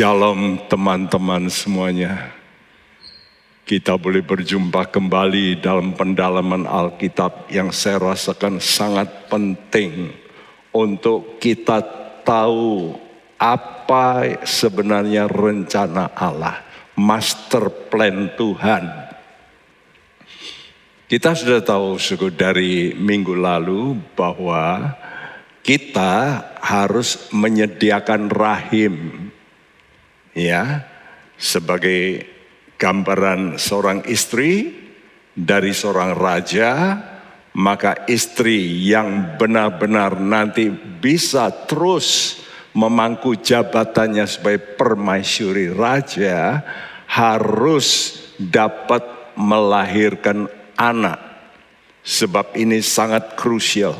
Shalom teman-teman semuanya. Kita boleh berjumpa kembali dalam pendalaman Alkitab yang saya rasakan sangat penting untuk kita tahu apa sebenarnya rencana Allah, master plan Tuhan. Kita sudah tahu suku dari minggu lalu bahwa kita harus menyediakan rahim ya sebagai gambaran seorang istri dari seorang raja maka istri yang benar-benar nanti bisa terus memangku jabatannya sebagai permaisuri raja harus dapat melahirkan anak. Sebab ini sangat krusial.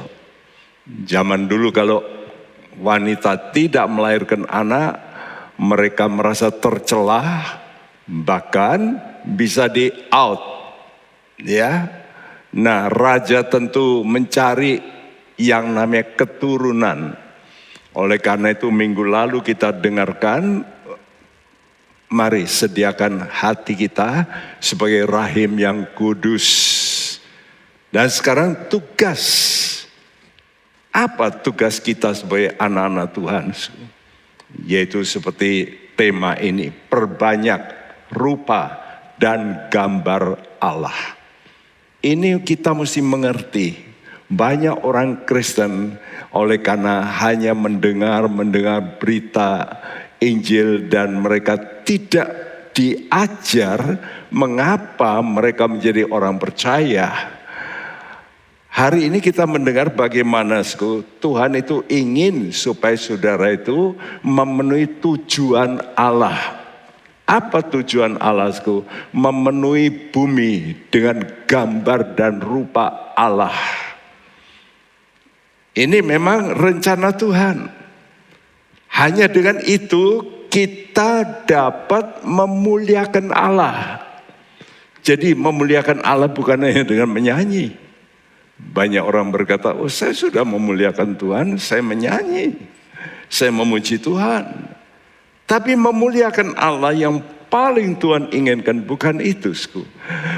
Zaman dulu kalau wanita tidak melahirkan anak mereka merasa tercelah, bahkan bisa di out. Ya. Nah, raja tentu mencari yang namanya keturunan. Oleh karena itu minggu lalu kita dengarkan mari sediakan hati kita sebagai rahim yang kudus. Dan sekarang tugas apa tugas kita sebagai anak-anak Tuhan? Yaitu seperti tema ini, perbanyak rupa dan gambar Allah. Ini kita mesti mengerti. Banyak orang Kristen oleh karena hanya mendengar mendengar berita Injil dan mereka tidak diajar mengapa mereka menjadi orang percaya Hari ini kita mendengar bagaimana Tuhan itu ingin supaya saudara itu memenuhi tujuan Allah. Apa tujuan Allah? Memenuhi bumi dengan gambar dan rupa Allah. Ini memang rencana Tuhan. Hanya dengan itu kita dapat memuliakan Allah. Jadi memuliakan Allah bukan hanya dengan menyanyi banyak orang berkata, oh saya sudah memuliakan Tuhan, saya menyanyi, saya memuji Tuhan. Tapi memuliakan Allah yang paling Tuhan inginkan bukan itu. Sku.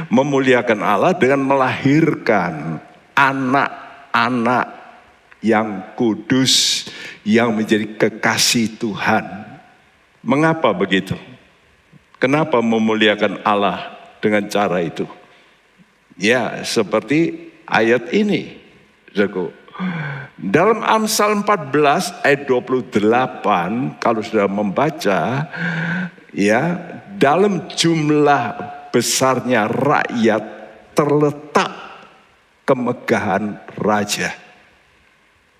Memuliakan Allah dengan melahirkan anak-anak yang kudus, yang menjadi kekasih Tuhan. Mengapa begitu? Kenapa memuliakan Allah dengan cara itu? Ya, seperti ayat ini. Dalam Amsal 14 ayat 28 kalau sudah membaca ya dalam jumlah besarnya rakyat terletak kemegahan raja.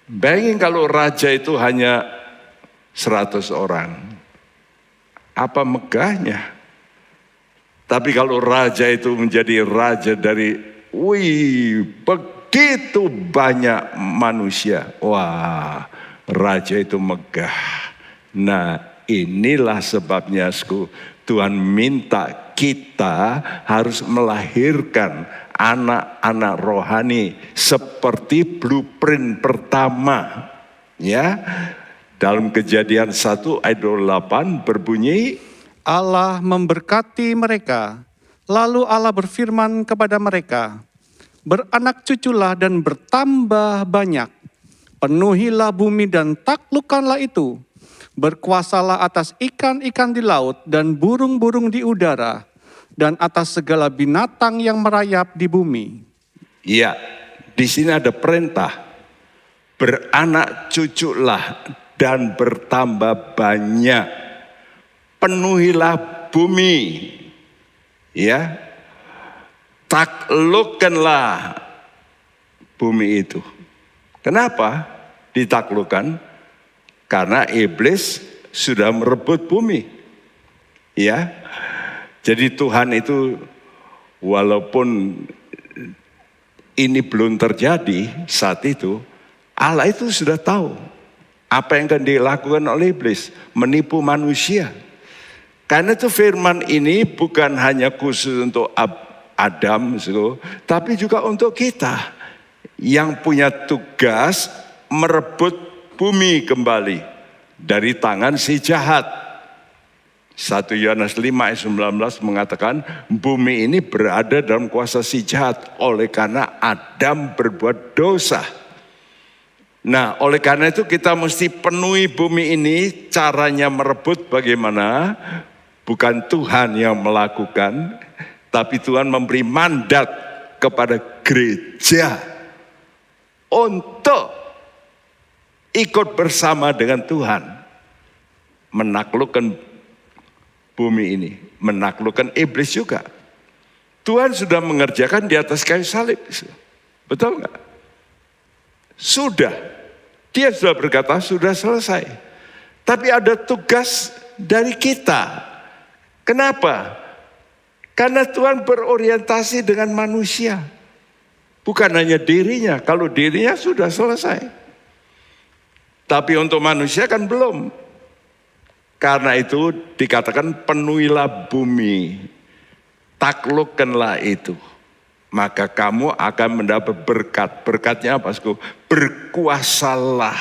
Bayangin kalau raja itu hanya 100 orang. Apa megahnya? Tapi kalau raja itu menjadi raja dari Wih, begitu banyak manusia. Wah, raja itu megah. Nah, inilah sebabnya Tuhan minta kita harus melahirkan anak-anak rohani seperti blueprint pertama. Ya, dalam kejadian 1 ayat 8 berbunyi, Allah memberkati mereka Lalu Allah berfirman kepada mereka, Beranak cuculah dan bertambah banyak. Penuhilah bumi dan taklukkanlah itu. Berkuasalah atas ikan-ikan di laut dan burung-burung di udara. Dan atas segala binatang yang merayap di bumi. Iya, di sini ada perintah. Beranak cuculah dan bertambah banyak. Penuhilah bumi ya taklukkanlah bumi itu. Kenapa ditaklukkan? Karena iblis sudah merebut bumi. Ya. Jadi Tuhan itu walaupun ini belum terjadi saat itu, Allah itu sudah tahu apa yang akan dilakukan oleh iblis, menipu manusia. Karena itu firman ini bukan hanya khusus untuk Adam, tapi juga untuk kita yang punya tugas merebut bumi kembali dari tangan si jahat. 1 Yohanes 5 ayat 19 mengatakan bumi ini berada dalam kuasa si jahat oleh karena Adam berbuat dosa. Nah oleh karena itu kita mesti penuhi bumi ini caranya merebut bagaimana? Bukan Tuhan yang melakukan tapi Tuhan memberi mandat kepada gereja untuk ikut bersama dengan Tuhan menaklukkan bumi ini, menaklukkan iblis juga. Tuhan sudah mengerjakan di atas kayu salib. Betul nggak? Sudah. Dia sudah berkata sudah selesai. Tapi ada tugas dari kita. Kenapa? Karena Tuhan berorientasi dengan manusia. Bukan hanya dirinya. Kalau dirinya sudah selesai. Tapi untuk manusia kan belum. Karena itu dikatakan penuhilah bumi, taklukkanlah itu. Maka kamu akan mendapat berkat. Berkatnya apa? Berkuasalah.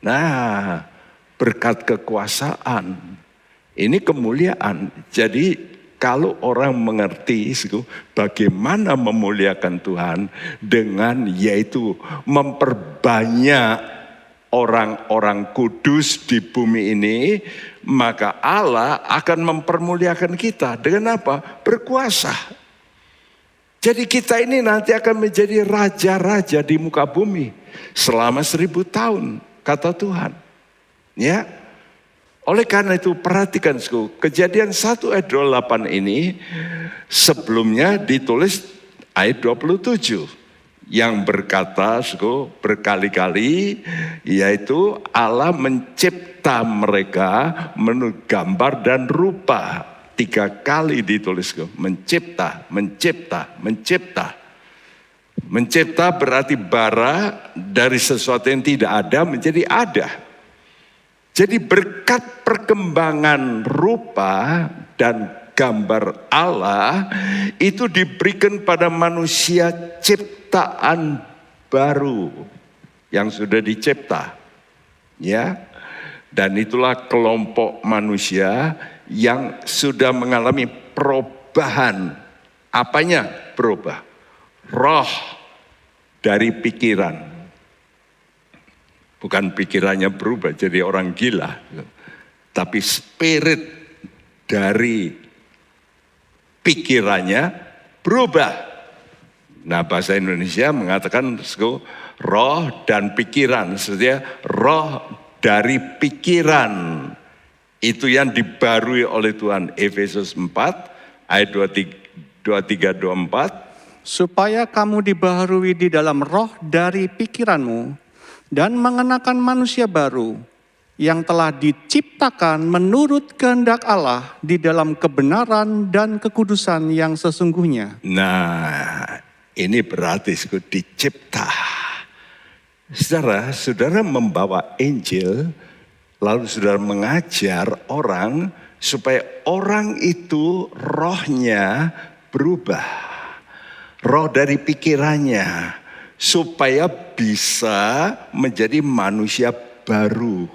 Nah, berkat kekuasaan. Ini kemuliaan. Jadi kalau orang mengerti bagaimana memuliakan Tuhan dengan yaitu memperbanyak orang-orang kudus di bumi ini, maka Allah akan mempermuliakan kita dengan apa? Berkuasa. Jadi kita ini nanti akan menjadi raja-raja di muka bumi selama seribu tahun, kata Tuhan. Ya, oleh karena itu perhatikan kejadian 1 ayat 28 ini sebelumnya ditulis ayat 27 yang berkata berkali-kali yaitu Allah mencipta mereka menurut gambar dan rupa. Tiga kali ditulis mencipta mencipta mencipta. Mencipta berarti bara dari sesuatu yang tidak ada menjadi ada jadi berkat perkembangan rupa dan gambar Allah itu diberikan pada manusia cipta ciptaan baru yang sudah dicipta. Ya. Dan itulah kelompok manusia yang sudah mengalami perubahan. Apanya berubah? Roh dari pikiran. Bukan pikirannya berubah jadi orang gila. Tapi spirit dari pikirannya berubah Nah bahasa Indonesia mengatakan roh dan pikiran. Maksudnya roh dari pikiran. Itu yang dibarui oleh Tuhan. Efesus 4 ayat 23, 23 24. Supaya kamu dibaharui di dalam roh dari pikiranmu dan mengenakan manusia baru yang telah diciptakan menurut kehendak Allah di dalam kebenaran dan kekudusan yang sesungguhnya. Nah, ini berarti dicipta. Saudara, saudara membawa Injil, lalu saudara mengajar orang supaya orang itu rohnya berubah. Roh dari pikirannya, supaya bisa menjadi manusia baru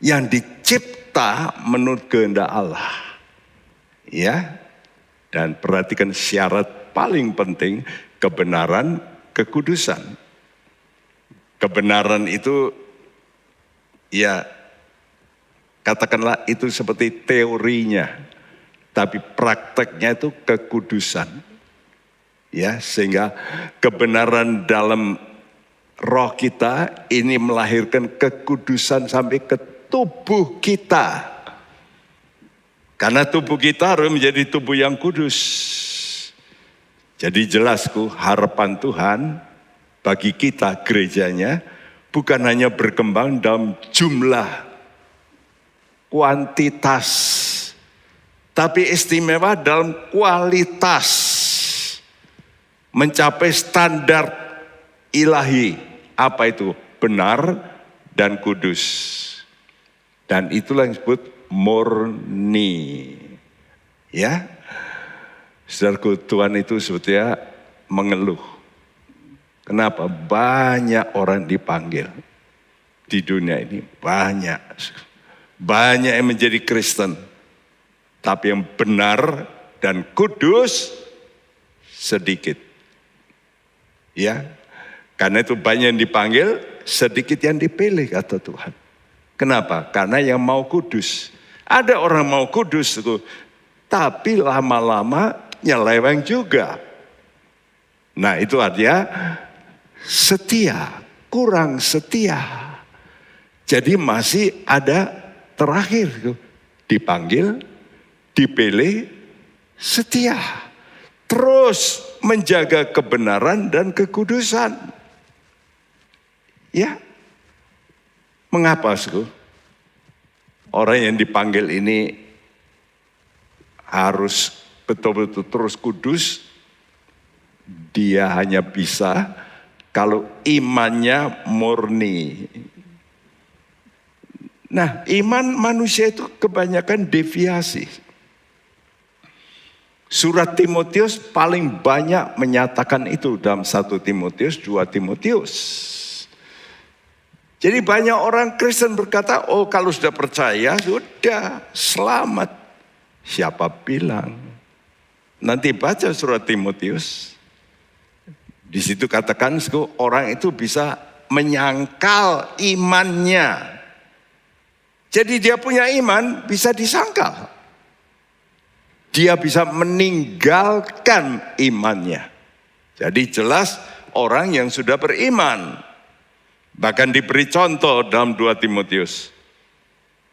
yang dicipta menurut kehendak Allah. Ya, dan perhatikan syarat paling penting kebenaran, kekudusan. Kebenaran itu ya katakanlah itu seperti teorinya, tapi prakteknya itu kekudusan. Ya, sehingga kebenaran dalam roh kita ini melahirkan kekudusan sampai ke tubuh kita. Karena tubuh kita harus menjadi tubuh yang kudus. Jadi jelasku harapan Tuhan bagi kita gerejanya bukan hanya berkembang dalam jumlah kuantitas tapi istimewa dalam kualitas mencapai standar ilahi apa itu benar dan kudus dan itulah yang disebut murni ya Saudaraku, Tuhan itu sebetulnya mengeluh. Kenapa? Banyak orang dipanggil di dunia ini. Banyak. Banyak yang menjadi Kristen. Tapi yang benar dan kudus sedikit. Ya, karena itu banyak yang dipanggil, sedikit yang dipilih kata Tuhan. Kenapa? Karena yang mau kudus. Ada orang mau kudus itu, tapi lama-lama nyeleweng juga. Nah itu artinya setia, kurang setia. Jadi masih ada terakhir dipanggil, dipilih, setia. Terus menjaga kebenaran dan kekudusan. Ya, mengapa sih? Orang yang dipanggil ini harus betul-betul terus kudus. Dia hanya bisa kalau imannya murni. Nah, iman manusia itu kebanyakan deviasi. Surat Timotius paling banyak menyatakan itu dalam satu Timotius, dua Timotius. Jadi banyak orang Kristen berkata, oh kalau sudah percaya, sudah selamat. Siapa bilang? Nanti baca surat Timotius. Di situ katakan orang itu bisa menyangkal imannya. Jadi dia punya iman bisa disangkal dia bisa meninggalkan imannya. Jadi jelas orang yang sudah beriman. Bahkan diberi contoh dalam 2 Timotius.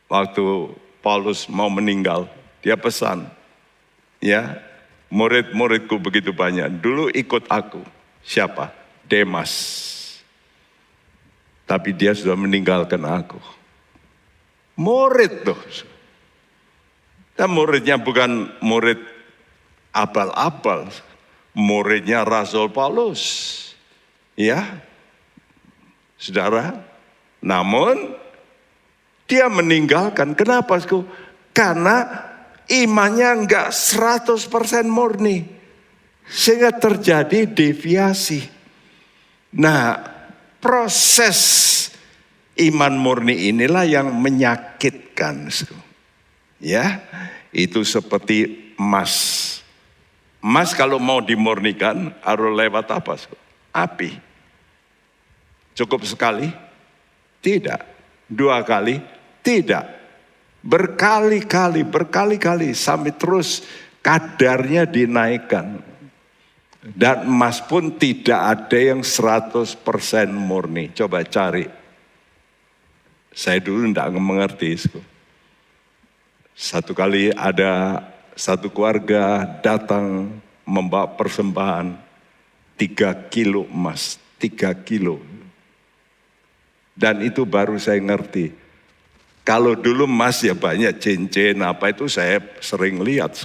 Waktu Paulus mau meninggal, dia pesan. Ya, murid-muridku begitu banyak. Dulu ikut aku. Siapa? Demas. Tapi dia sudah meninggalkan aku. Murid tuh. Dan muridnya bukan murid abal-abal, muridnya Rasul Paulus. Ya, saudara. Namun dia meninggalkan. Kenapa? Karena imannya enggak 100% murni. Sehingga terjadi deviasi. Nah, proses iman murni inilah yang menyakitkan. Ya, itu seperti emas. Emas kalau mau dimurnikan harus lewat apa? Api. Cukup sekali? Tidak. Dua kali? Tidak. Berkali-kali, berkali-kali sampai terus kadarnya dinaikkan. Dan emas pun tidak ada yang 100% murni. Coba cari. Saya dulu tidak mengerti. Satu kali ada satu keluarga datang membawa persembahan tiga kilo emas, tiga kilo. Dan itu baru saya ngerti. Kalau dulu emas ya banyak cincin apa itu saya sering lihat.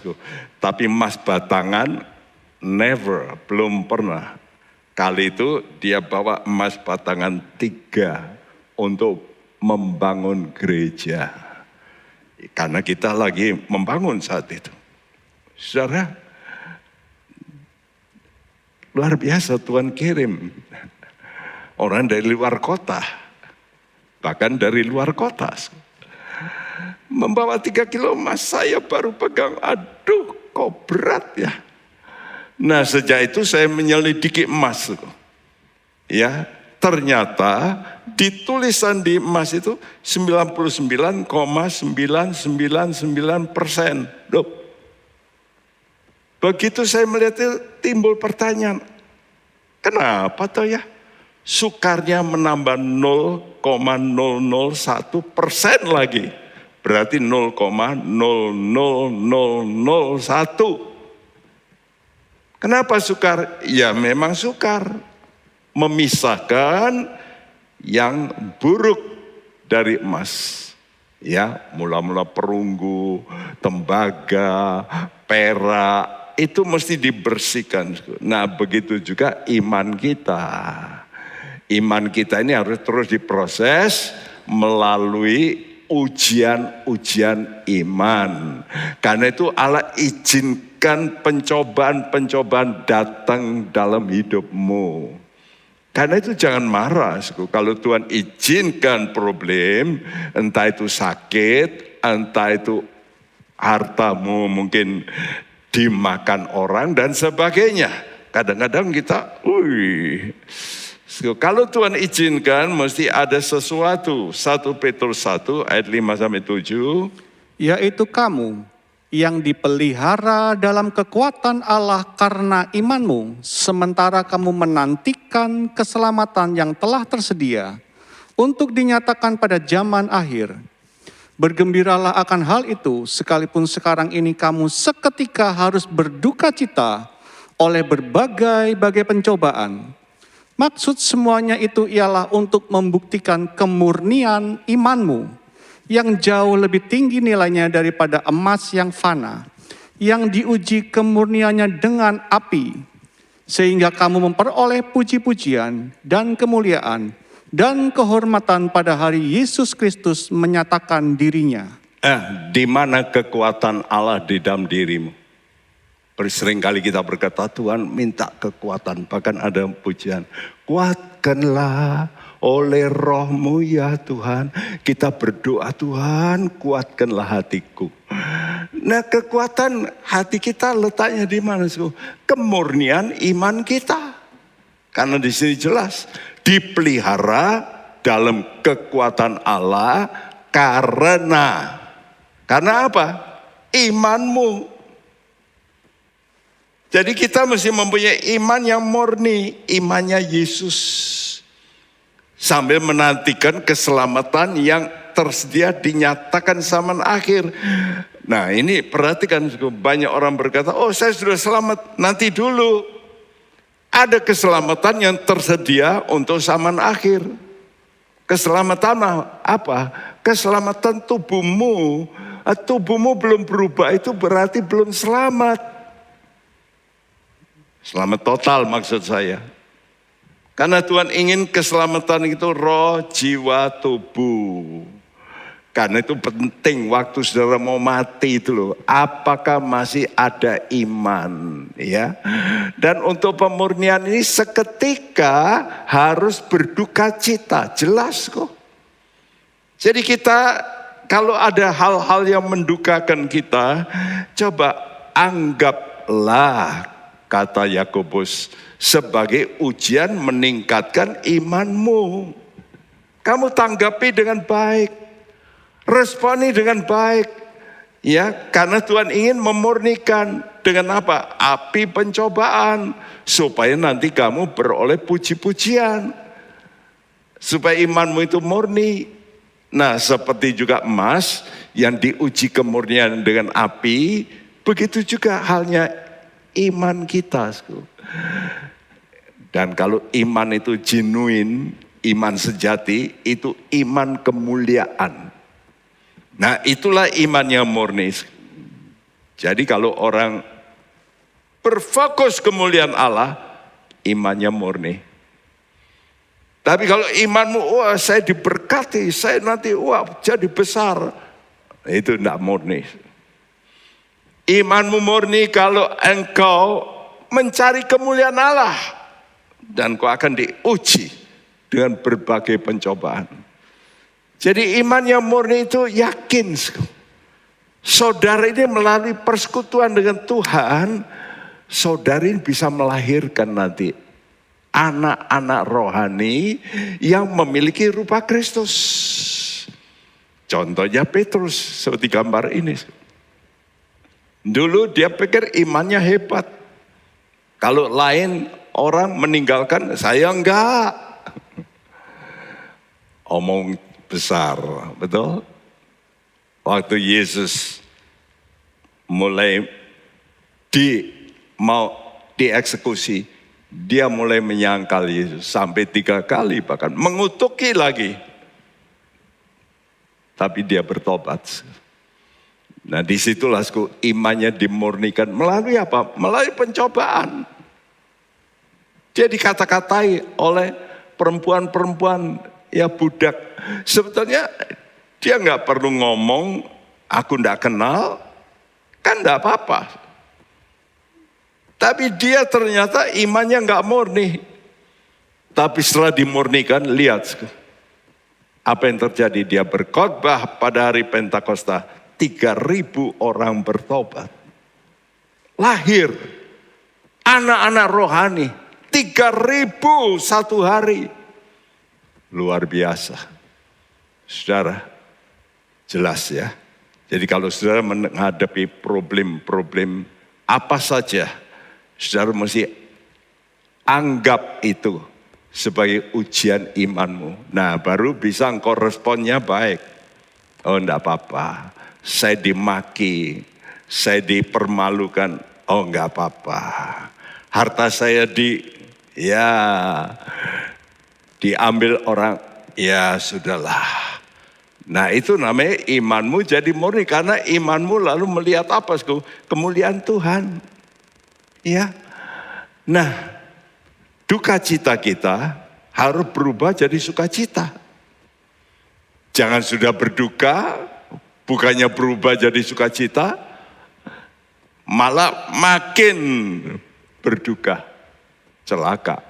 Tapi emas batangan never, belum pernah. Kali itu dia bawa emas batangan tiga untuk membangun gereja. Karena kita lagi membangun saat itu. Saudara, luar biasa Tuhan kirim orang dari luar kota, bahkan dari luar kota. Membawa tiga kilo emas, saya baru pegang, aduh kok berat ya. Nah sejak itu saya menyelidiki emas. Ya, ternyata di tulisan di emas itu 99,999 persen. Begitu saya melihat itu timbul pertanyaan, kenapa toh ya? Sukarnya menambah 0,001 persen lagi. Berarti 0,00001. Kenapa sukar? Ya memang sukar memisahkan yang buruk dari emas. Ya, mula-mula perunggu, tembaga, perak, itu mesti dibersihkan. Nah, begitu juga iman kita. Iman kita ini harus terus diproses melalui ujian-ujian iman. Karena itu Allah izinkan pencobaan-pencobaan datang dalam hidupmu. Karena itu jangan marah. Kalau Tuhan izinkan problem, entah itu sakit, entah itu hartamu mungkin dimakan orang dan sebagainya. Kadang-kadang kita, wih, kalau Tuhan izinkan mesti ada sesuatu. 1 Petrus 1 ayat 5 sampai 7. Yaitu kamu yang dipelihara dalam kekuatan Allah karena imanmu, sementara kamu menantikan keselamatan yang telah tersedia untuk dinyatakan pada zaman akhir. Bergembiralah akan hal itu, sekalipun sekarang ini kamu seketika harus berduka cita oleh berbagai-bagai pencobaan. Maksud semuanya itu ialah untuk membuktikan kemurnian imanmu yang jauh lebih tinggi nilainya daripada emas yang fana, yang diuji kemurniannya dengan api, sehingga kamu memperoleh puji-pujian dan kemuliaan dan kehormatan pada hari Yesus Kristus menyatakan dirinya. Eh, di mana kekuatan Allah di dalam dirimu? Sering kali kita berkata, Tuhan minta kekuatan, bahkan ada pujian. Kuatkanlah oleh rohmu ya Tuhan. Kita berdoa Tuhan kuatkanlah hatiku. Nah kekuatan hati kita letaknya di mana? Kemurnian iman kita. Karena di sini jelas dipelihara dalam kekuatan Allah karena karena apa? Imanmu. Jadi kita mesti mempunyai iman yang murni, imannya Yesus sambil menantikan keselamatan yang tersedia dinyatakan zaman akhir. Nah ini perhatikan banyak orang berkata, oh saya sudah selamat, nanti dulu. Ada keselamatan yang tersedia untuk zaman akhir. Keselamatan apa? Keselamatan tubuhmu. Eh, tubuhmu belum berubah itu berarti belum selamat. Selamat total maksud saya. Karena Tuhan ingin keselamatan itu roh, jiwa, tubuh. Karena itu penting waktu saudara mau mati itu loh. Apakah masih ada iman ya. Dan untuk pemurnian ini seketika harus berduka cita. Jelas kok. Jadi kita kalau ada hal-hal yang mendukakan kita. Coba anggaplah kata Yakobus sebagai ujian meningkatkan imanmu. Kamu tanggapi dengan baik, responi dengan baik, ya, karena Tuhan ingin memurnikan dengan apa? Api pencobaan, supaya nanti kamu beroleh puji-pujian, supaya imanmu itu murni. Nah, seperti juga emas yang diuji kemurnian dengan api, begitu juga halnya iman kita. Dan kalau iman itu genuine, iman sejati, itu iman kemuliaan. Nah itulah imannya murni. Jadi kalau orang berfokus kemuliaan Allah, imannya murni. Tapi kalau imanmu, wah saya diberkati, saya nanti wah jadi besar. Itu tidak murni. Imanmu murni kalau engkau mencari kemuliaan Allah dan kau akan diuji dengan berbagai pencobaan. Jadi iman yang murni itu yakin. Saudara ini melalui persekutuan dengan Tuhan, saudara ini bisa melahirkan nanti anak-anak rohani yang memiliki rupa Kristus. Contohnya Petrus seperti gambar ini. Dulu dia pikir imannya hebat. Kalau lain orang meninggalkan, saya enggak. Omong besar, betul? Waktu Yesus mulai di mau dieksekusi, dia mulai menyangkal Yesus sampai tiga kali bahkan mengutuki lagi. Tapi dia bertobat. Nah di situlah imannya dimurnikan melalui apa? Melalui pencobaan. Dia dikata-katai oleh perempuan-perempuan ya budak. Sebetulnya dia nggak perlu ngomong, aku nggak kenal, kan nggak apa-apa. Tapi dia ternyata imannya nggak murni. Tapi setelah dimurnikan, lihat apa yang terjadi. Dia berkhotbah pada hari Pentakosta. 3000 orang bertobat. Lahir anak-anak rohani 3000 satu hari. Luar biasa. Saudara, jelas ya. Jadi kalau saudara menghadapi problem-problem apa saja, saudara mesti anggap itu sebagai ujian imanmu. Nah baru bisa engkau responnya baik. Oh enggak apa-apa, saya dimaki, saya dipermalukan. Oh enggak apa-apa. Harta saya di, ya diambil orang, ya sudahlah. Nah itu namanya imanmu jadi murni karena imanmu lalu melihat apa? Kemuliaan Tuhan. Ya. Nah, duka cita kita harus berubah jadi sukacita. Jangan sudah berduka, bukannya berubah jadi sukacita, malah makin berduka, celaka.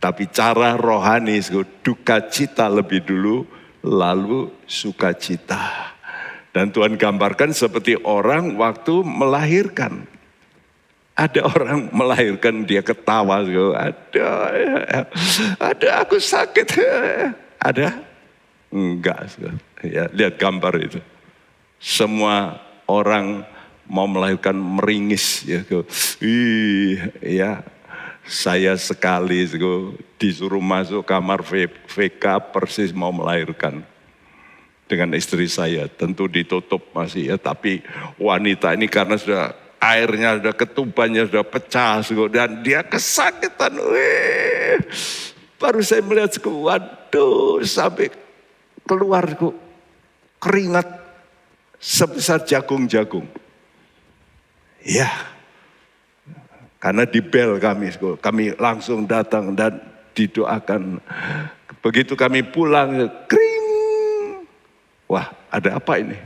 Tapi cara rohani, duka cita lebih dulu, lalu sukacita. Dan Tuhan gambarkan seperti orang waktu melahirkan. Ada orang melahirkan dia ketawa, ada, ada aku sakit, ada, enggak, ya lihat gambar itu. Semua orang mau melahirkan meringis, ya, ih, ya saya sekali disuruh masuk kamar VK persis mau melahirkan dengan istri saya. Tentu ditutup masih ya, tapi wanita ini karena sudah airnya sudah ketubannya sudah pecah dan dia kesakitan. Wih, baru saya melihat waduh sampai keluar keringat sebesar jagung-jagung. Ya, karena di bel kami, kami langsung datang dan didoakan. Begitu kami pulang, kering. Wah, ada apa ini?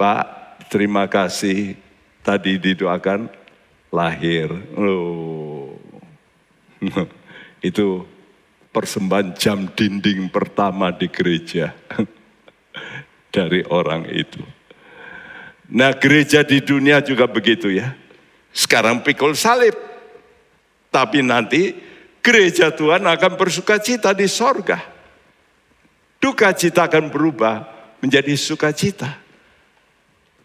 Pak, terima kasih tadi didoakan lahir. Oh. Itu persembahan jam dinding pertama di gereja dari orang itu. Nah gereja di dunia juga begitu ya. Sekarang pikul salib. Tapi nanti gereja Tuhan akan bersuka cita di sorga. Duka cita akan berubah menjadi sukacita.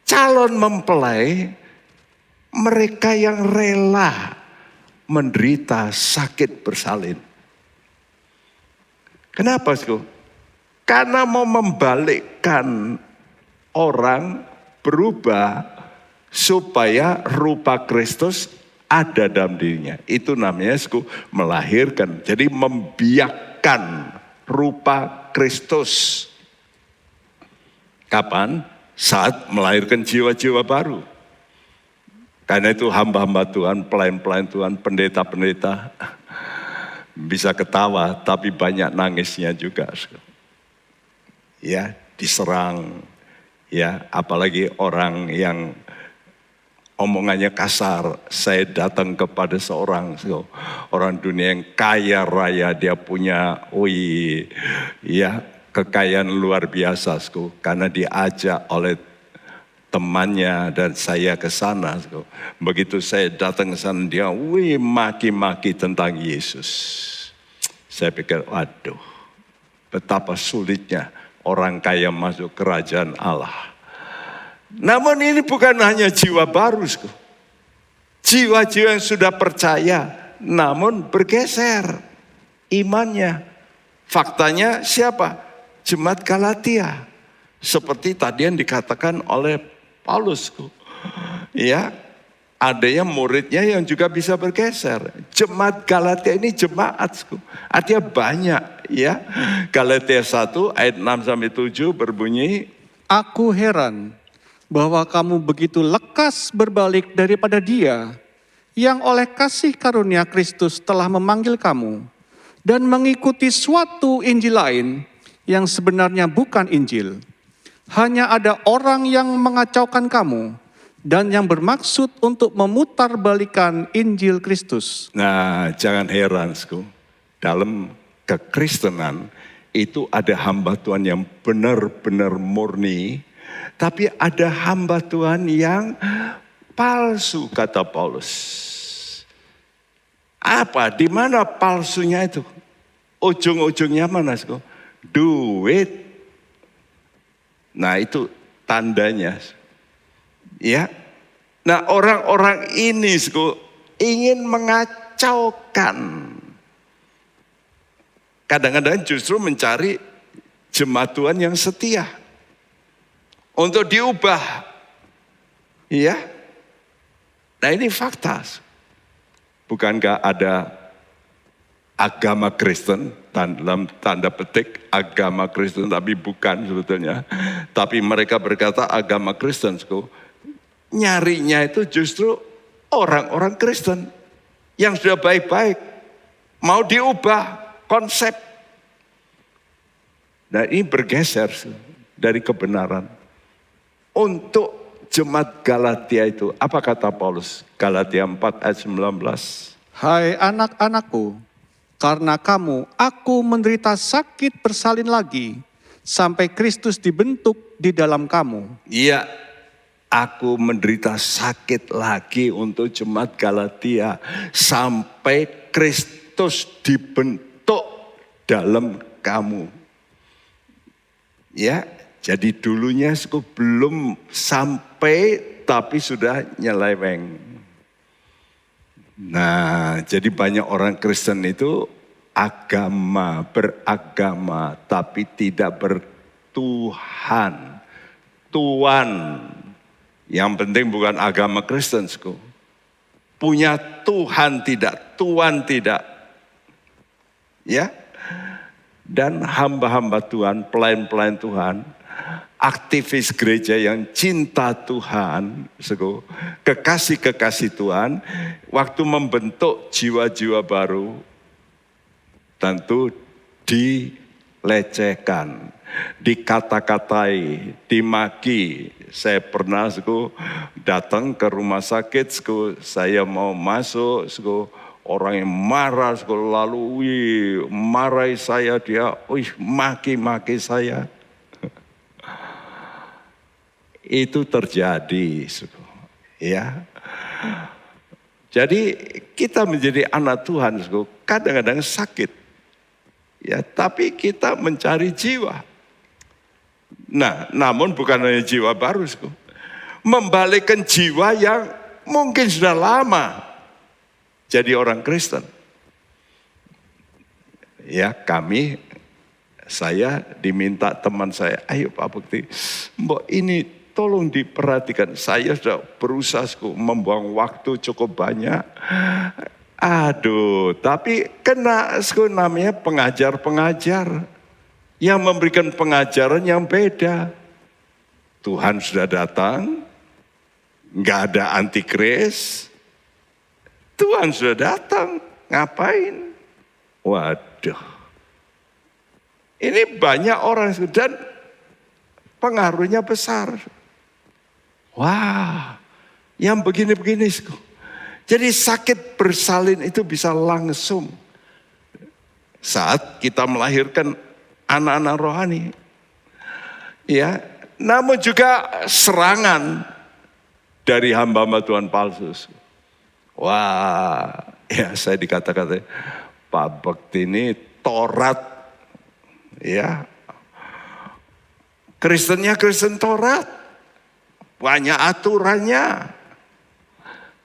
Calon mempelai mereka yang rela menderita sakit bersalin. Kenapa, sih? Karena mau membalikkan orang berubah supaya rupa Kristus ada dalam dirinya. Itu namanya sku, melahirkan. Jadi membiakkan rupa Kristus. Kapan? Saat melahirkan jiwa-jiwa baru. Karena itu hamba-hamba Tuhan, pelayan-pelayan Tuhan, pendeta-pendeta bisa ketawa tapi banyak nangisnya juga. Ya, diserang. Ya, apalagi orang yang omongannya kasar. Saya datang kepada seorang orang dunia yang kaya raya, dia punya wih, ya kekayaan luar biasa, karena diajak oleh temannya dan saya ke sana. Begitu saya datang ke sana dia wih maki-maki tentang Yesus. Saya pikir waduh betapa sulitnya orang kaya masuk kerajaan Allah. Namun ini bukan hanya jiwa baru. Jiwa-jiwa yang sudah percaya namun bergeser imannya. Faktanya siapa? Jemaat Galatia. Seperti tadi yang dikatakan oleh Paulus. Ya, yang muridnya yang juga bisa bergeser. Jemaat Galatia ini jemaat. Artinya banyak ya. Galatia 1 ayat 6 sampai 7 berbunyi. Aku heran bahwa kamu begitu lekas berbalik daripada dia yang oleh kasih karunia Kristus telah memanggil kamu dan mengikuti suatu Injil lain yang sebenarnya bukan Injil hanya ada orang yang mengacaukan kamu dan yang bermaksud untuk memutarbalikkan Injil Kristus. Nah, jangan heran, sku. Dalam kekristenan itu ada hamba Tuhan yang benar-benar murni Tapi ada hamba Tuhan yang palsu kata Paulus. Apa? Di mana palsunya itu? Ujung-ujungnya mana? Duit. Nah itu tandanya. Ya. Nah orang-orang ini ingin mengacaukan. Kadang-kadang justru mencari jemaat Tuhan yang setia. Untuk diubah. Iya. Nah ini fakta. Bukankah ada agama Kristen dalam tanda petik agama Kristen tapi bukan sebetulnya. Tapi mereka berkata agama Kristen. Nyarinya itu justru orang-orang Kristen yang sudah baik-baik. Mau diubah konsep. Nah ini bergeser dari kebenaran. Untuk jemaat Galatia itu, apa kata Paulus? Galatia 4 ayat 19. Hai anak-anakku, karena kamu aku menderita sakit bersalin lagi sampai Kristus dibentuk di dalam kamu. Iya, aku menderita sakit lagi untuk jemaat Galatia sampai Kristus dibentuk dalam kamu. Ya, jadi dulunya belum sampai tapi sudah nyeleweng. Nah, jadi banyak orang Kristen itu agama, beragama, tapi tidak bertuhan. Tuhan. Yang penting bukan agama Kristen. Punya Tuhan tidak, Tuhan tidak. Ya, dan hamba-hamba Tuhan, pelayan-pelayan Tuhan, aktivis gereja yang cinta Tuhan, kekasih-kekasih Tuhan, waktu membentuk jiwa-jiwa baru, tentu dilecehkan, dikata-katai, dimaki. Saya pernah suku, datang ke rumah sakit, suku, saya mau masuk, orang yang marah, suku, lalu marahi saya, dia wih, maki-maki saya itu terjadi. Ya. Jadi kita menjadi anak Tuhan kadang-kadang sakit. Ya, tapi kita mencari jiwa. Nah, namun bukan hanya jiwa baru, membalikkan jiwa yang mungkin sudah lama jadi orang Kristen. Ya, kami saya diminta teman saya, ayo Pak Bukti, mbok ini Tolong diperhatikan, saya sudah berusaha membuang waktu cukup banyak. Aduh, tapi kena namanya pengajar-pengajar yang memberikan pengajaran yang beda. Tuhan sudah datang, nggak ada antikris. Tuhan sudah datang, ngapain? Waduh. Ini banyak orang dan pengaruhnya besar. Wah, yang begini-begini. Jadi sakit bersalin itu bisa langsung saat kita melahirkan anak-anak rohani. Ya, namun juga serangan dari hamba-hamba Tuhan palsu. Wah, ya saya dikata-kata Pak Bekti ini Torat, ya Kristennya Kristen Torat. Banyak aturannya.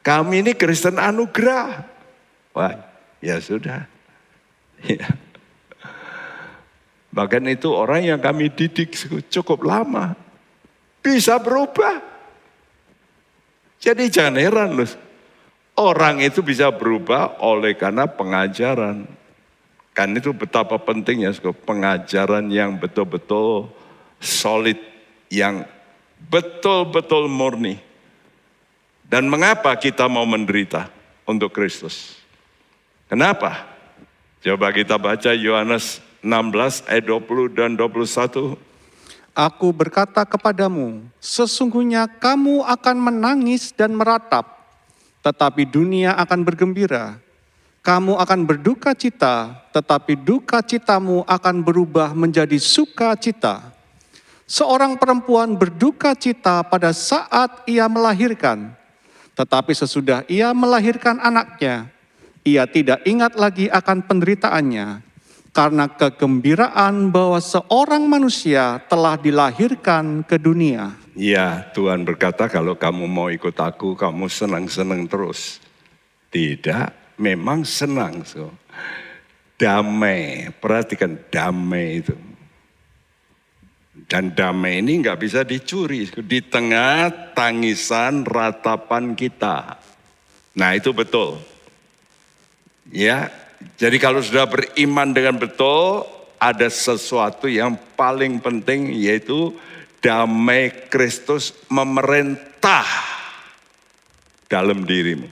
Kami ini Kristen anugerah. Wah, ya sudah. Ya. Bahkan itu orang yang kami didik cukup lama. Bisa berubah. Jadi jangan heran loh. Orang itu bisa berubah oleh karena pengajaran. Kan itu betapa pentingnya pengajaran yang betul-betul solid. Yang betul-betul murni. Dan mengapa kita mau menderita untuk Kristus? Kenapa? Coba kita baca Yohanes 16 ayat 20 dan 21. Aku berkata kepadamu, sesungguhnya kamu akan menangis dan meratap, tetapi dunia akan bergembira. Kamu akan berduka cita, tetapi duka citamu akan berubah menjadi sukacita. Seorang perempuan berduka cita pada saat ia melahirkan, tetapi sesudah ia melahirkan anaknya, ia tidak ingat lagi akan penderitaannya, karena kegembiraan bahwa seorang manusia telah dilahirkan ke dunia. Ya, Tuhan berkata kalau kamu mau ikut aku, kamu senang-senang terus. Tidak, memang senang. So. Damai, perhatikan damai itu. Dan damai ini nggak bisa dicuri di tengah tangisan ratapan kita. Nah itu betul. Ya, jadi kalau sudah beriman dengan betul, ada sesuatu yang paling penting yaitu damai Kristus memerintah dalam dirimu.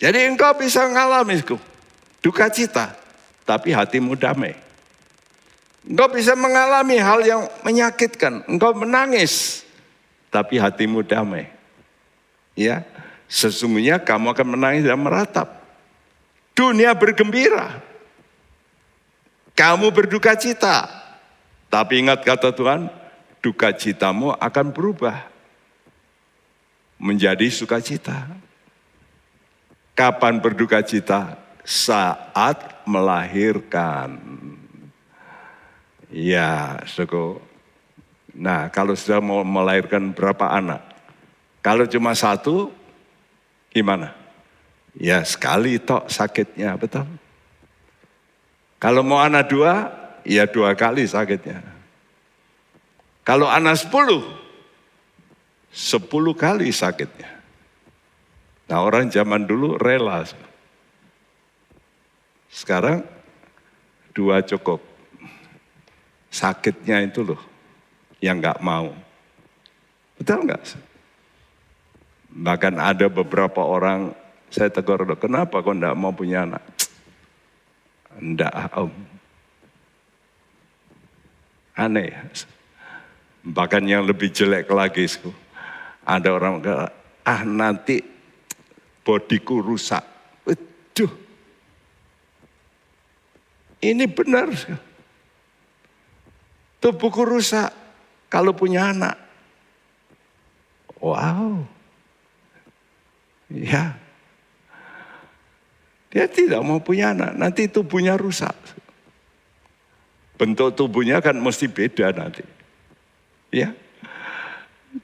Jadi engkau bisa mengalami duka cita, tapi hatimu damai. Engkau bisa mengalami hal yang menyakitkan. Engkau menangis. Tapi hatimu damai. Ya, sesungguhnya kamu akan menangis dan meratap. Dunia bergembira. Kamu berduka cita. Tapi ingat kata Tuhan, duka citamu akan berubah menjadi sukacita. Kapan berduka cita? Saat melahirkan. Ya, suku. Nah, kalau sudah mau melahirkan berapa anak? Kalau cuma satu, gimana? Ya, sekali tok sakitnya, betul. Kalau mau anak dua, ya dua kali sakitnya. Kalau anak sepuluh, sepuluh kali sakitnya. Nah orang zaman dulu rela. Sekarang dua cukup sakitnya itu loh yang nggak mau. Betul nggak? Bahkan ada beberapa orang saya tegur, kenapa kok nggak mau punya anak? Enggak om. Aneh. Bahkan yang lebih jelek lagi, ada orang ah nanti bodiku rusak. Waduh. Ini benar. Tubuhku rusak kalau punya anak. Wow. Ya. Dia tidak mau punya anak, nanti tubuhnya rusak. Bentuk tubuhnya kan mesti beda nanti. Ya.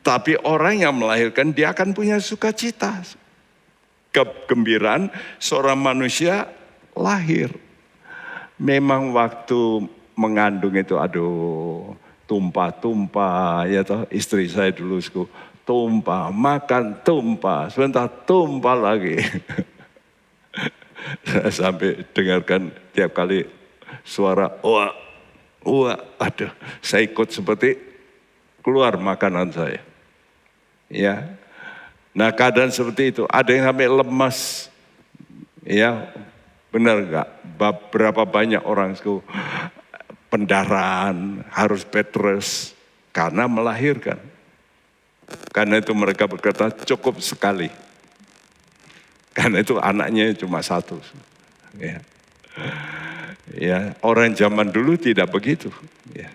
Tapi orang yang melahirkan dia akan punya sukacita. Kegembiraan seorang manusia lahir. Memang waktu mengandung itu aduh tumpah-tumpah ya toh istri saya dulu suku tumpah makan tumpah sebentar tumpah lagi sampai dengarkan tiap kali suara wah wah aduh saya ikut seperti keluar makanan saya ya nah keadaan seperti itu ada yang sampai lemas ya benar nggak berapa banyak orang suku pendarahan, harus petrus karena melahirkan. Karena itu mereka berkata cukup sekali. Karena itu anaknya cuma satu. Ya. Ya, orang zaman dulu tidak begitu. Ya.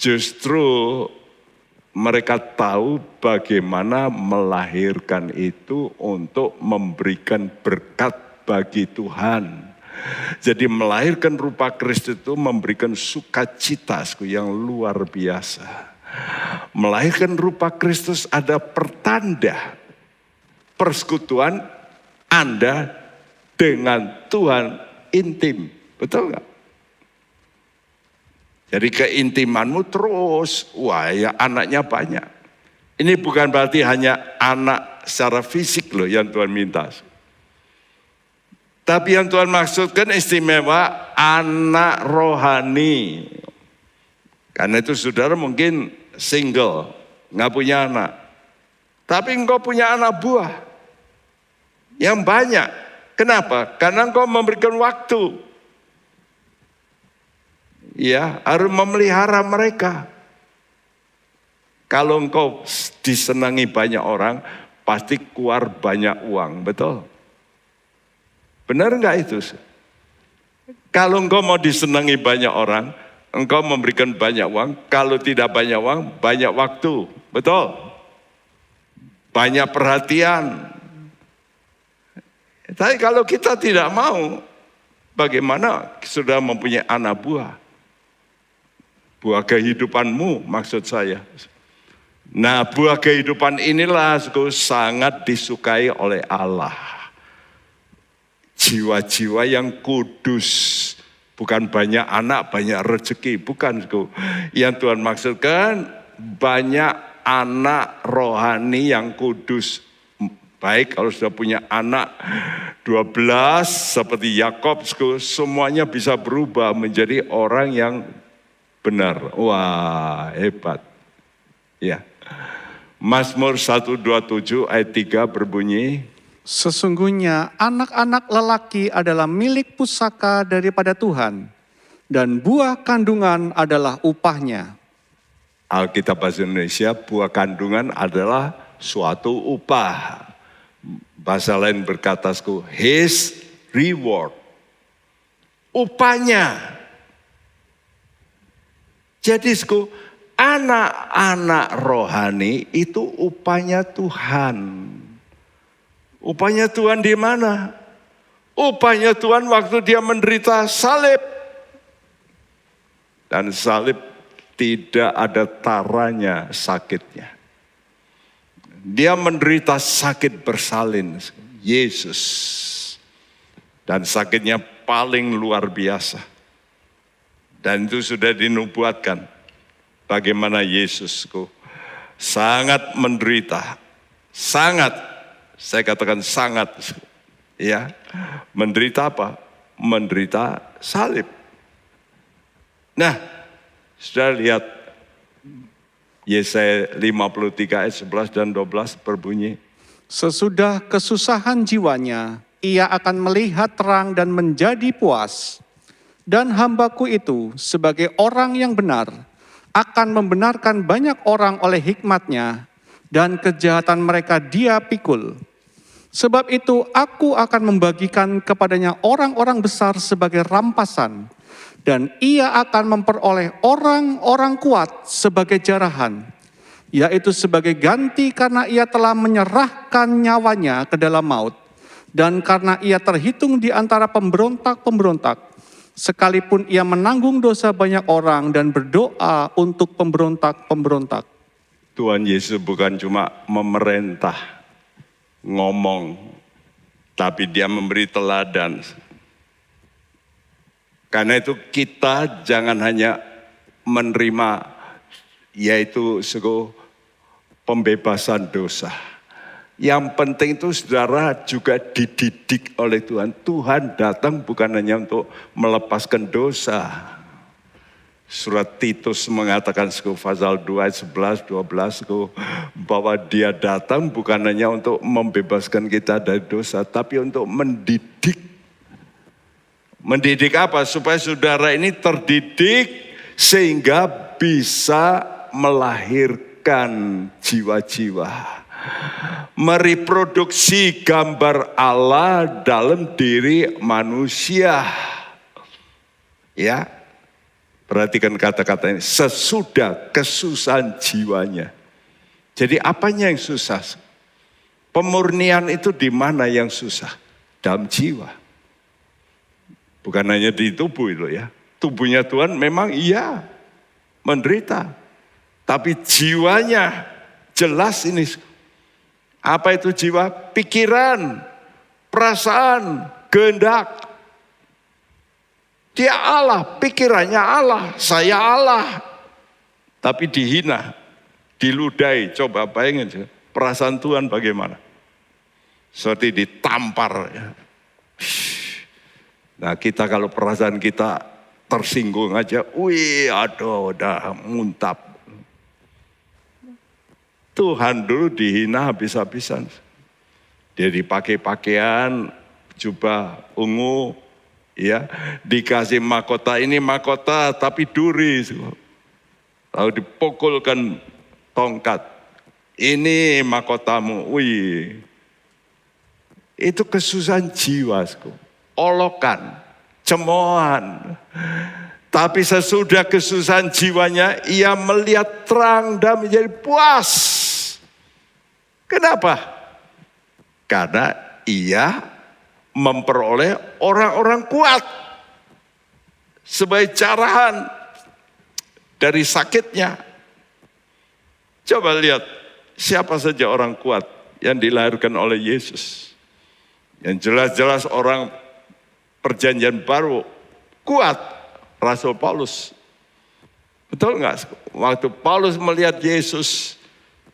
Justru mereka tahu bagaimana melahirkan itu untuk memberikan berkat bagi Tuhan. Jadi melahirkan rupa Kristus itu memberikan sukacita yang luar biasa. Melahirkan rupa Kristus ada pertanda persekutuan Anda dengan Tuhan intim. Betul nggak? Jadi keintimanmu terus, wah ya anaknya banyak. Ini bukan berarti hanya anak secara fisik loh yang Tuhan minta. Tapi yang Tuhan maksudkan istimewa anak rohani. Karena itu saudara mungkin single, nggak punya anak. Tapi engkau punya anak buah yang banyak. Kenapa? Karena engkau memberikan waktu. Ya, harus memelihara mereka. Kalau engkau disenangi banyak orang, pasti keluar banyak uang, betul? Benar enggak itu? Kalau engkau mau disenangi banyak orang, engkau memberikan banyak uang, kalau tidak banyak uang, banyak waktu. Betul? Banyak perhatian. Tapi kalau kita tidak mau, bagaimana sudah mempunyai anak buah? Buah kehidupanmu maksud saya. Nah buah kehidupan inilah sangat disukai oleh Allah. Jiwa-jiwa yang kudus. Bukan banyak anak, banyak rezeki. Bukan. Yang Tuhan maksudkan banyak anak rohani yang kudus. Baik kalau sudah punya anak 12 seperti Yakob, semuanya bisa berubah menjadi orang yang benar. Wah, hebat. Ya. Mazmur 127 ayat 3 berbunyi, Sesungguhnya anak-anak lelaki adalah milik pusaka daripada Tuhan, dan buah kandungan adalah upahnya. Alkitab Bahasa Indonesia, buah kandungan adalah suatu upah. Bahasa lain berkata, his reward. Upahnya. Jadi, anak-anak rohani itu upahnya Tuhan. Upahnya Tuhan di mana? Upahnya Tuhan waktu dia menderita salib. Dan salib tidak ada taranya sakitnya. Dia menderita sakit bersalin, Yesus. Dan sakitnya paling luar biasa. Dan itu sudah dinubuatkan. Bagaimana Yesusku sangat menderita. Sangat saya katakan sangat ya. Menderita apa? Menderita salib. Nah, sudah lihat Yesaya 53 ayat 11 dan 12 berbunyi. Sesudah kesusahan jiwanya, ia akan melihat terang dan menjadi puas. Dan hambaku itu sebagai orang yang benar akan membenarkan banyak orang oleh hikmatnya dan kejahatan mereka dia pikul. Sebab itu aku akan membagikan kepadanya orang-orang besar sebagai rampasan, dan ia akan memperoleh orang-orang kuat sebagai jarahan, yaitu sebagai ganti karena ia telah menyerahkan nyawanya ke dalam maut, dan karena ia terhitung di antara pemberontak-pemberontak, sekalipun ia menanggung dosa banyak orang dan berdoa untuk pemberontak-pemberontak. Tuhan Yesus bukan cuma memerintah, ngomong, tapi dia memberi teladan. Karena itu kita jangan hanya menerima yaitu sego pembebasan dosa. Yang penting itu saudara juga dididik oleh Tuhan. Tuhan datang bukan hanya untuk melepaskan dosa, Surat Titus mengatakan suku Fazal 2 ayat 11, 12 suku, bahwa dia datang bukan hanya untuk membebaskan kita dari dosa, tapi untuk mendidik. Mendidik apa? Supaya saudara ini terdidik sehingga bisa melahirkan jiwa-jiwa. Mereproduksi gambar Allah dalam diri manusia. Ya, Perhatikan kata-kata ini. Sesudah kesusahan jiwanya. Jadi apanya yang susah? Pemurnian itu di mana yang susah? Dalam jiwa. Bukan hanya di tubuh itu ya. Tubuhnya Tuhan memang iya menderita. Tapi jiwanya jelas ini. Apa itu jiwa? Pikiran, perasaan, kehendak, dia Allah, pikirannya Allah, saya Allah. Tapi dihina, diludai. Coba bayangin perasaan Tuhan bagaimana. Seperti ditampar. Ya. Nah kita kalau perasaan kita tersinggung aja, wih aduh udah muntap. Tuhan dulu dihina habis-habisan. Dia dipakai pakaian, jubah ungu, ya. Dikasih mahkota ini mahkota tapi duri. Lalu dipukulkan tongkat. Ini mahkotamu wih. Itu kesusahan jiwa olokan cemoohan Tapi sesudah kesusahan jiwanya, ia melihat terang dan menjadi puas. Kenapa? Karena ia memperoleh orang-orang kuat sebagai carahan dari sakitnya. Coba lihat siapa saja orang kuat yang dilahirkan oleh Yesus. Yang jelas-jelas orang perjanjian baru kuat Rasul Paulus. Betul nggak? Waktu Paulus melihat Yesus,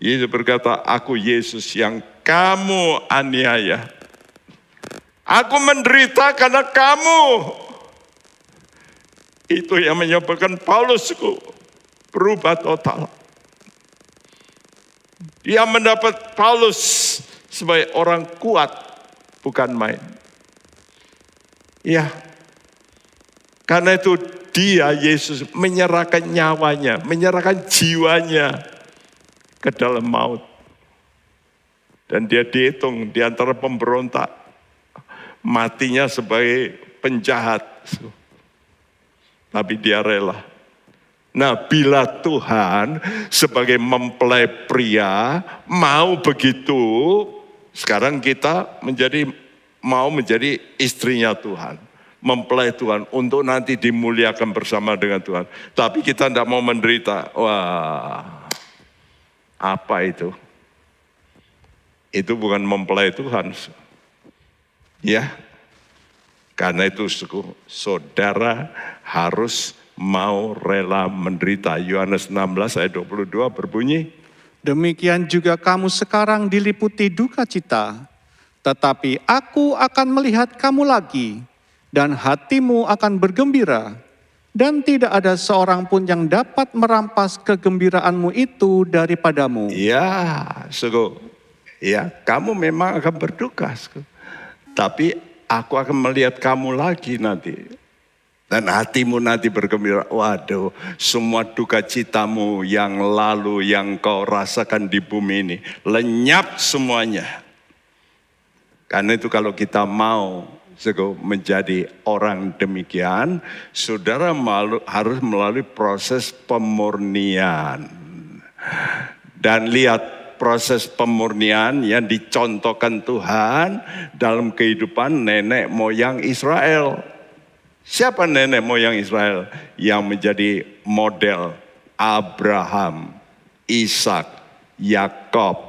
Yesus berkata, aku Yesus yang kamu aniaya. Aku menderita karena kamu. Itu yang menyebabkan Paulus berubah total. Dia mendapat Paulus sebagai orang kuat, bukan main. Ya, karena itu dia Yesus menyerahkan nyawanya, menyerahkan jiwanya ke dalam maut. Dan dia dihitung di antara pemberontak. Matinya sebagai penjahat. Tapi dia rela. Nah bila Tuhan sebagai mempelai pria mau begitu, sekarang kita menjadi mau menjadi istrinya Tuhan mempelai Tuhan untuk nanti dimuliakan bersama dengan Tuhan. Tapi kita tidak mau menderita. Wah, apa itu? Itu bukan mempelai Tuhan. Ya, karena itu suku saudara harus mau rela menderita. Yohanes 16 ayat 22 berbunyi. Demikian juga kamu sekarang diliputi duka cita, tetapi aku akan melihat kamu lagi dan hatimu akan bergembira, dan tidak ada seorang pun yang dapat merampas kegembiraanmu itu daripadamu. Ya, suku. Ya, kamu memang akan berduka, suku. Tapi aku akan melihat kamu lagi nanti. Dan hatimu nanti bergembira. Waduh, semua duka citamu yang lalu yang kau rasakan di bumi ini. Lenyap semuanya. Karena itu kalau kita mau menjadi orang demikian, saudara malu, harus melalui proses pemurnian. Dan lihat proses pemurnian yang dicontohkan Tuhan dalam kehidupan nenek moyang Israel. Siapa nenek moyang Israel yang menjadi model Abraham, Ishak, Yakob,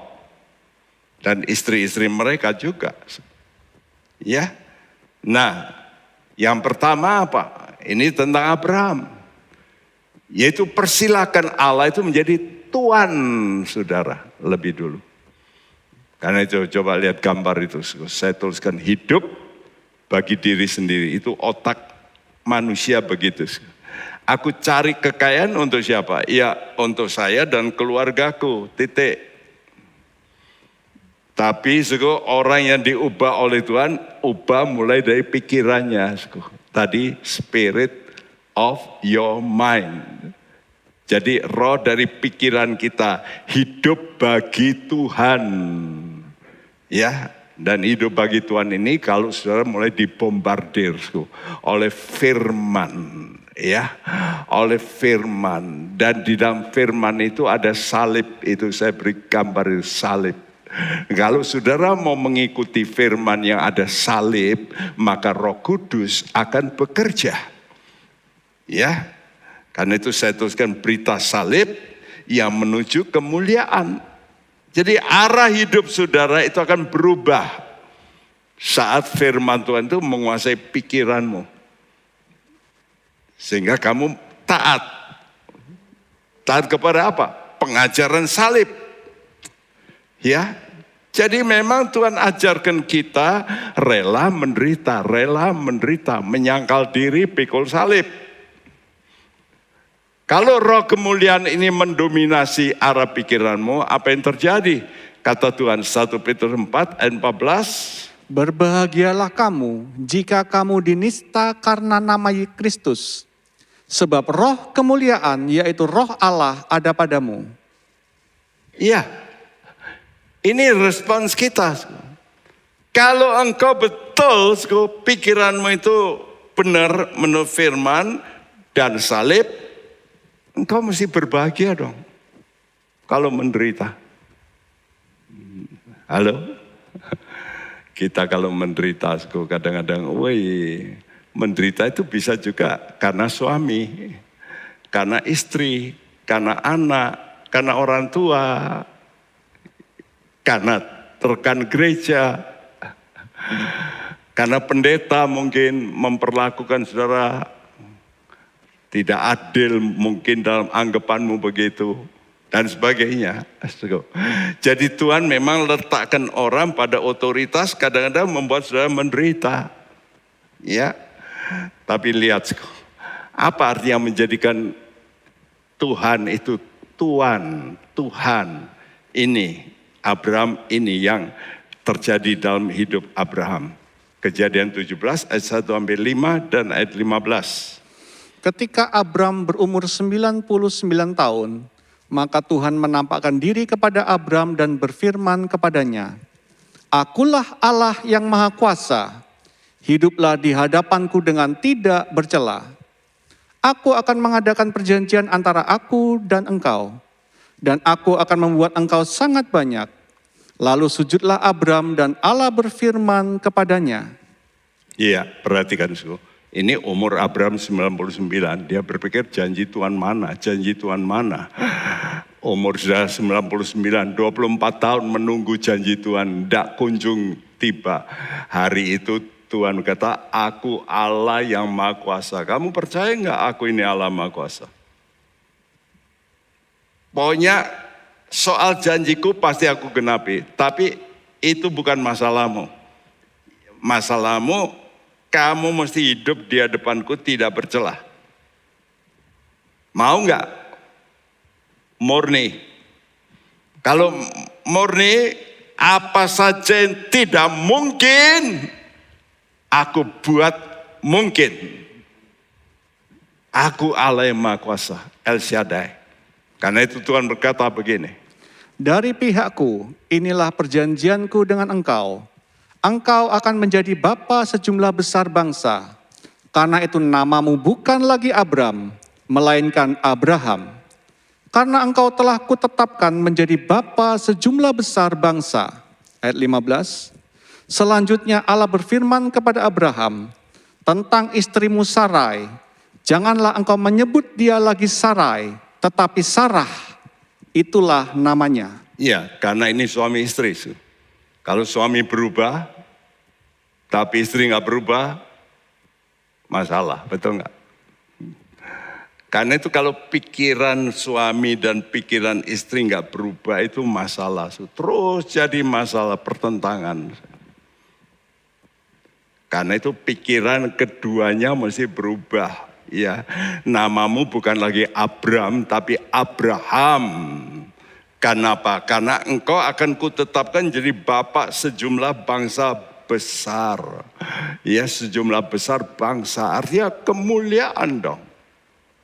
dan istri-istri mereka juga. Ya, Nah, yang pertama apa? Ini tentang Abraham. Yaitu persilakan Allah itu menjadi Tuhan saudara lebih dulu. Karena itu coba lihat gambar itu. Saya tuliskan hidup bagi diri sendiri. Itu otak manusia begitu. Aku cari kekayaan untuk siapa? Ya untuk saya dan keluargaku. Titik. Tapi suku, orang yang diubah oleh Tuhan, ubah mulai dari pikirannya. Suku. Tadi spirit of your mind. Jadi roh dari pikiran kita hidup bagi Tuhan. Ya, dan hidup bagi Tuhan ini kalau saudara mulai dibombardir suku, oleh firman ya oleh firman dan di dalam firman itu ada salib itu saya beri gambar salib kalau saudara mau mengikuti firman yang ada salib, maka Roh Kudus akan bekerja. Ya, karena itu saya tuliskan berita salib yang menuju kemuliaan. Jadi arah hidup saudara itu akan berubah saat firman Tuhan itu menguasai pikiranmu. Sehingga kamu taat. Taat kepada apa? Pengajaran salib. Ya, jadi memang Tuhan ajarkan kita rela menderita, rela menderita, menyangkal diri, pikul salib. Kalau roh kemuliaan ini mendominasi arah pikiranmu, apa yang terjadi? Kata Tuhan 1 Petrus 4 ayat 14. Berbahagialah kamu jika kamu dinista karena nama Kristus. Sebab roh kemuliaan yaitu roh Allah ada padamu. Iya, ini respons kita. Kalau engkau betul, pikiranmu itu benar menurut firman, dan salib, engkau mesti berbahagia dong. Kalau menderita. Halo? Kita kalau menderita, kadang-kadang, woi, menderita itu bisa juga karena suami, karena istri, karena anak, karena orang tua, karena rekan gereja, karena pendeta mungkin memperlakukan saudara tidak adil mungkin dalam anggapanmu begitu dan sebagainya. Jadi Tuhan memang letakkan orang pada otoritas kadang-kadang membuat saudara menderita. Ya. Tapi lihat apa artinya menjadikan Tuhan itu Tuhan, Tuhan ini Abraham ini yang terjadi dalam hidup Abraham. Kejadian 17 ayat 1 sampai 5 dan ayat 15. Ketika Abraham berumur 99 tahun, maka Tuhan menampakkan diri kepada Abram dan berfirman kepadanya, Akulah Allah yang Maha Kuasa, hiduplah di hadapanku dengan tidak bercela. Aku akan mengadakan perjanjian antara aku dan engkau, dan aku akan membuat engkau sangat banyak. Lalu sujudlah Abram dan Allah berfirman kepadanya. Iya, perhatikan suhu. Ini umur Abraham 99, dia berpikir janji Tuhan mana, janji Tuhan mana. Umur sudah 99, 24 tahun menunggu janji Tuhan, tidak kunjung tiba. Hari itu Tuhan kata, aku Allah yang maha kuasa. Kamu percaya nggak aku ini Allah maha kuasa? Pokoknya soal janjiku pasti aku genapi, tapi itu bukan masalahmu. Masalahmu kamu mesti hidup di hadapanku tidak bercelah. Mau nggak? Murni. Kalau murni, apa saja yang tidak mungkin, aku buat mungkin. Aku Allah yang Maha Kuasa, El Shaddai. Karena itu Tuhan berkata begini. Dari pihakku, inilah perjanjianku dengan engkau engkau akan menjadi bapa sejumlah besar bangsa. Karena itu namamu bukan lagi Abram, melainkan Abraham. Karena engkau telah kutetapkan menjadi bapa sejumlah besar bangsa. Ayat 15. Selanjutnya Allah berfirman kepada Abraham tentang istrimu Sarai. Janganlah engkau menyebut dia lagi Sarai, tetapi Sarah itulah namanya. Iya, karena ini suami istri. Kalau suami berubah, tapi istri nggak berubah, masalah, betul nggak? Karena itu kalau pikiran suami dan pikiran istri nggak berubah itu masalah. Terus jadi masalah pertentangan. Karena itu pikiran keduanya mesti berubah. Ya, namamu bukan lagi Abram tapi Abraham. Kenapa? Karena engkau akan kutetapkan jadi bapak sejumlah bangsa besar. Ya sejumlah besar bangsa. Artinya kemuliaan dong.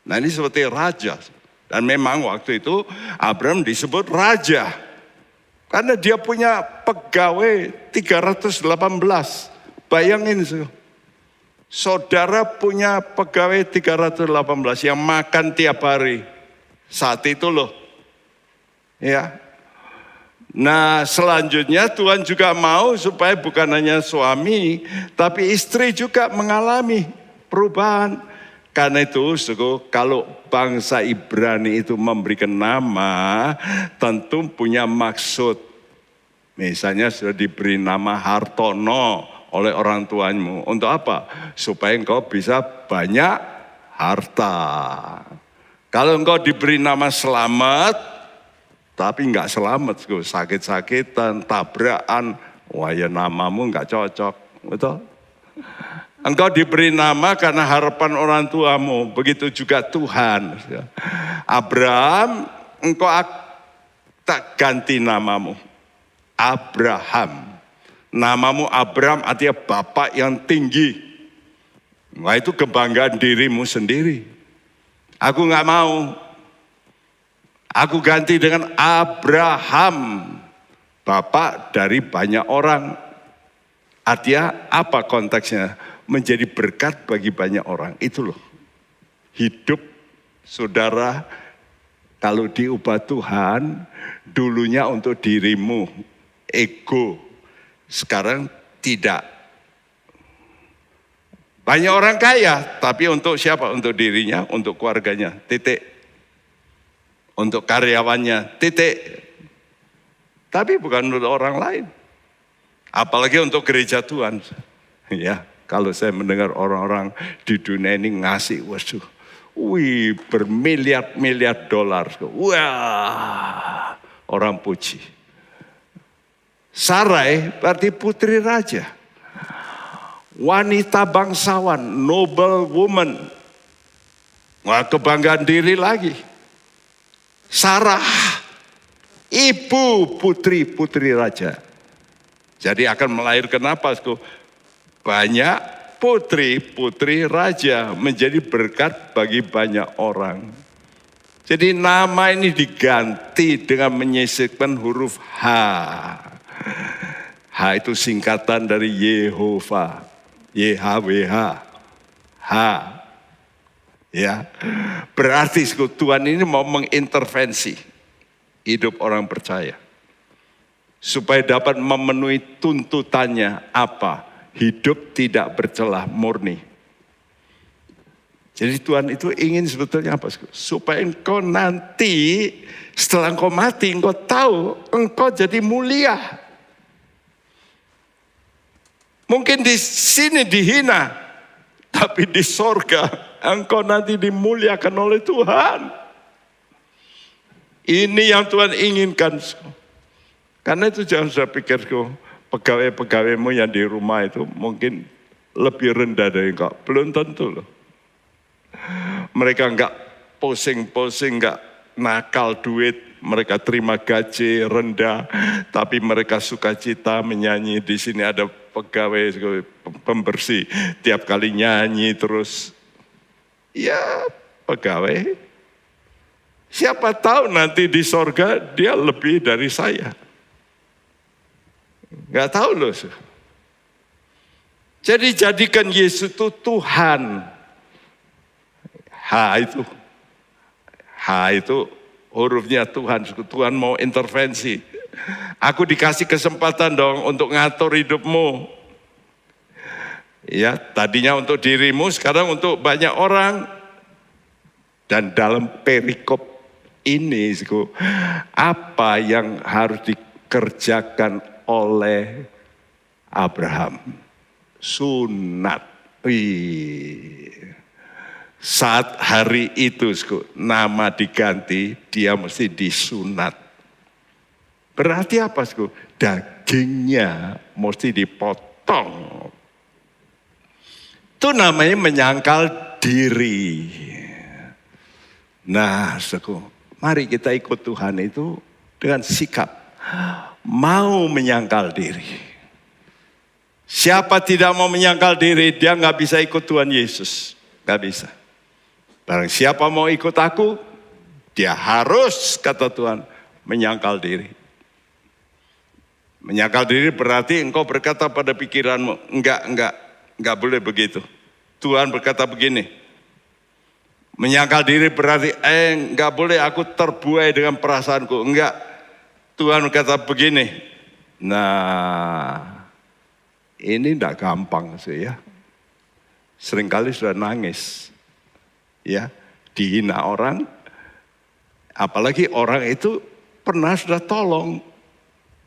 Nah ini seperti raja. Dan memang waktu itu Abraham disebut raja. Karena dia punya pegawai 318. Bayangin Saudara punya pegawai 318 yang makan tiap hari. Saat itu loh Ya. Nah selanjutnya Tuhan juga mau supaya bukan hanya suami, tapi istri juga mengalami perubahan. Karena itu, suku, kalau bangsa Ibrani itu memberikan nama, tentu punya maksud. Misalnya sudah diberi nama Hartono oleh orang tuamu. Untuk apa? Supaya engkau bisa banyak harta. Kalau engkau diberi nama selamat, tapi nggak selamat, sakit-sakitan, tabrakan, wah ya namamu nggak cocok, betul? Engkau diberi nama karena harapan orang tuamu, begitu juga Tuhan. Abraham, engkau tak ganti namamu. Abraham. Namamu Abraham artinya bapak yang tinggi. Wah itu kebanggaan dirimu sendiri. Aku nggak mau Aku ganti dengan Abraham, bapak dari banyak orang. Artinya apa konteksnya? Menjadi berkat bagi banyak orang. Itu loh. hidup saudara kalau diubah Tuhan dulunya untuk dirimu, ego. Sekarang tidak. Banyak orang kaya, tapi untuk siapa? Untuk dirinya, untuk keluarganya. Titik. Untuk karyawannya. Titik. Tapi bukan untuk orang lain. Apalagi untuk gereja Tuhan. Ya, kalau saya mendengar orang-orang di dunia ini ngasih, waduh, wih bermiliar-miliar dolar. Wah, orang puji. Sarai berarti putri raja. Wanita bangsawan, noble woman. Wah kebanggaan diri lagi. Sarah, ibu putri-putri raja. Jadi akan melahirkan apa? Banyak putri-putri raja menjadi berkat bagi banyak orang. Jadi nama ini diganti dengan menyisipkan huruf H. H itu singkatan dari Yehova. YHWH. H. Ya. Berarti Tuhan ini mau mengintervensi hidup orang percaya. Supaya dapat memenuhi tuntutannya apa? Hidup tidak bercelah murni. Jadi Tuhan itu ingin sebetulnya apa? Supaya engkau nanti setelah engkau mati engkau tahu engkau jadi mulia. Mungkin di sini dihina, tapi di sorga engkau nanti dimuliakan oleh Tuhan. Ini yang Tuhan inginkan. Karena itu jangan saya pikir pegawai-pegawaimu yang di rumah itu mungkin lebih rendah dari engkau. Belum tentu loh. Mereka enggak posing-posing, enggak nakal duit, mereka terima gaji rendah, tapi mereka suka cita menyanyi. Di sini ada pegawai pembersih, tiap kali nyanyi terus. Ya pegawai, siapa tahu nanti di sorga dia lebih dari saya. Gak tahu loh. Jadi jadikan Yesus itu Tuhan. H itu H itu hurufnya Tuhan. Tuhan mau intervensi. Aku dikasih kesempatan dong untuk ngatur hidupmu. Ya, tadinya untuk dirimu, sekarang untuk banyak orang. Dan dalam perikop ini, apa yang harus dikerjakan oleh Abraham? Sunat. Wih. Saat hari itu nama diganti, dia mesti disunat. Berarti apa? Sku? Dagingnya mesti dipotong. Itu namanya menyangkal diri. Nah, sku, mari kita ikut Tuhan itu dengan sikap mau menyangkal diri. Siapa tidak mau menyangkal diri, dia nggak bisa ikut Tuhan Yesus. Nggak bisa. Barang siapa mau ikut aku, dia harus, kata Tuhan, menyangkal diri. Menyangkal diri berarti engkau berkata pada pikiranmu, enggak, enggak, enggak boleh begitu. Tuhan berkata begini, menyangkal diri berarti, eh enggak boleh aku terbuai dengan perasaanku. Enggak, Tuhan berkata begini, nah ini enggak gampang sih ya. Seringkali sudah nangis ya dihina orang, apalagi orang itu pernah sudah tolong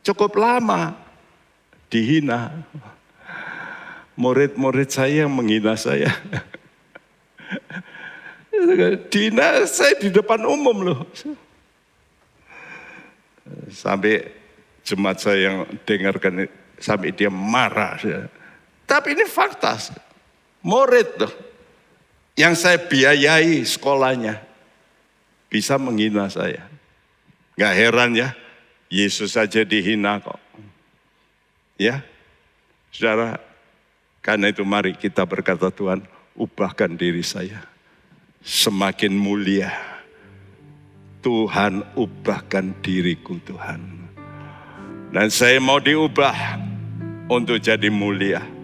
cukup lama dihina. Murid-murid saya yang menghina saya. Dihina saya di depan umum loh. Sampai jemaat saya yang dengarkan sampai dia marah. Tapi ini fakta. Murid tuh yang saya biayai sekolahnya bisa menghina saya. Gak heran ya, Yesus saja dihina kok. Ya, saudara, karena itu mari kita berkata Tuhan, ubahkan diri saya. Semakin mulia, Tuhan ubahkan diriku Tuhan. Dan saya mau diubah untuk jadi mulia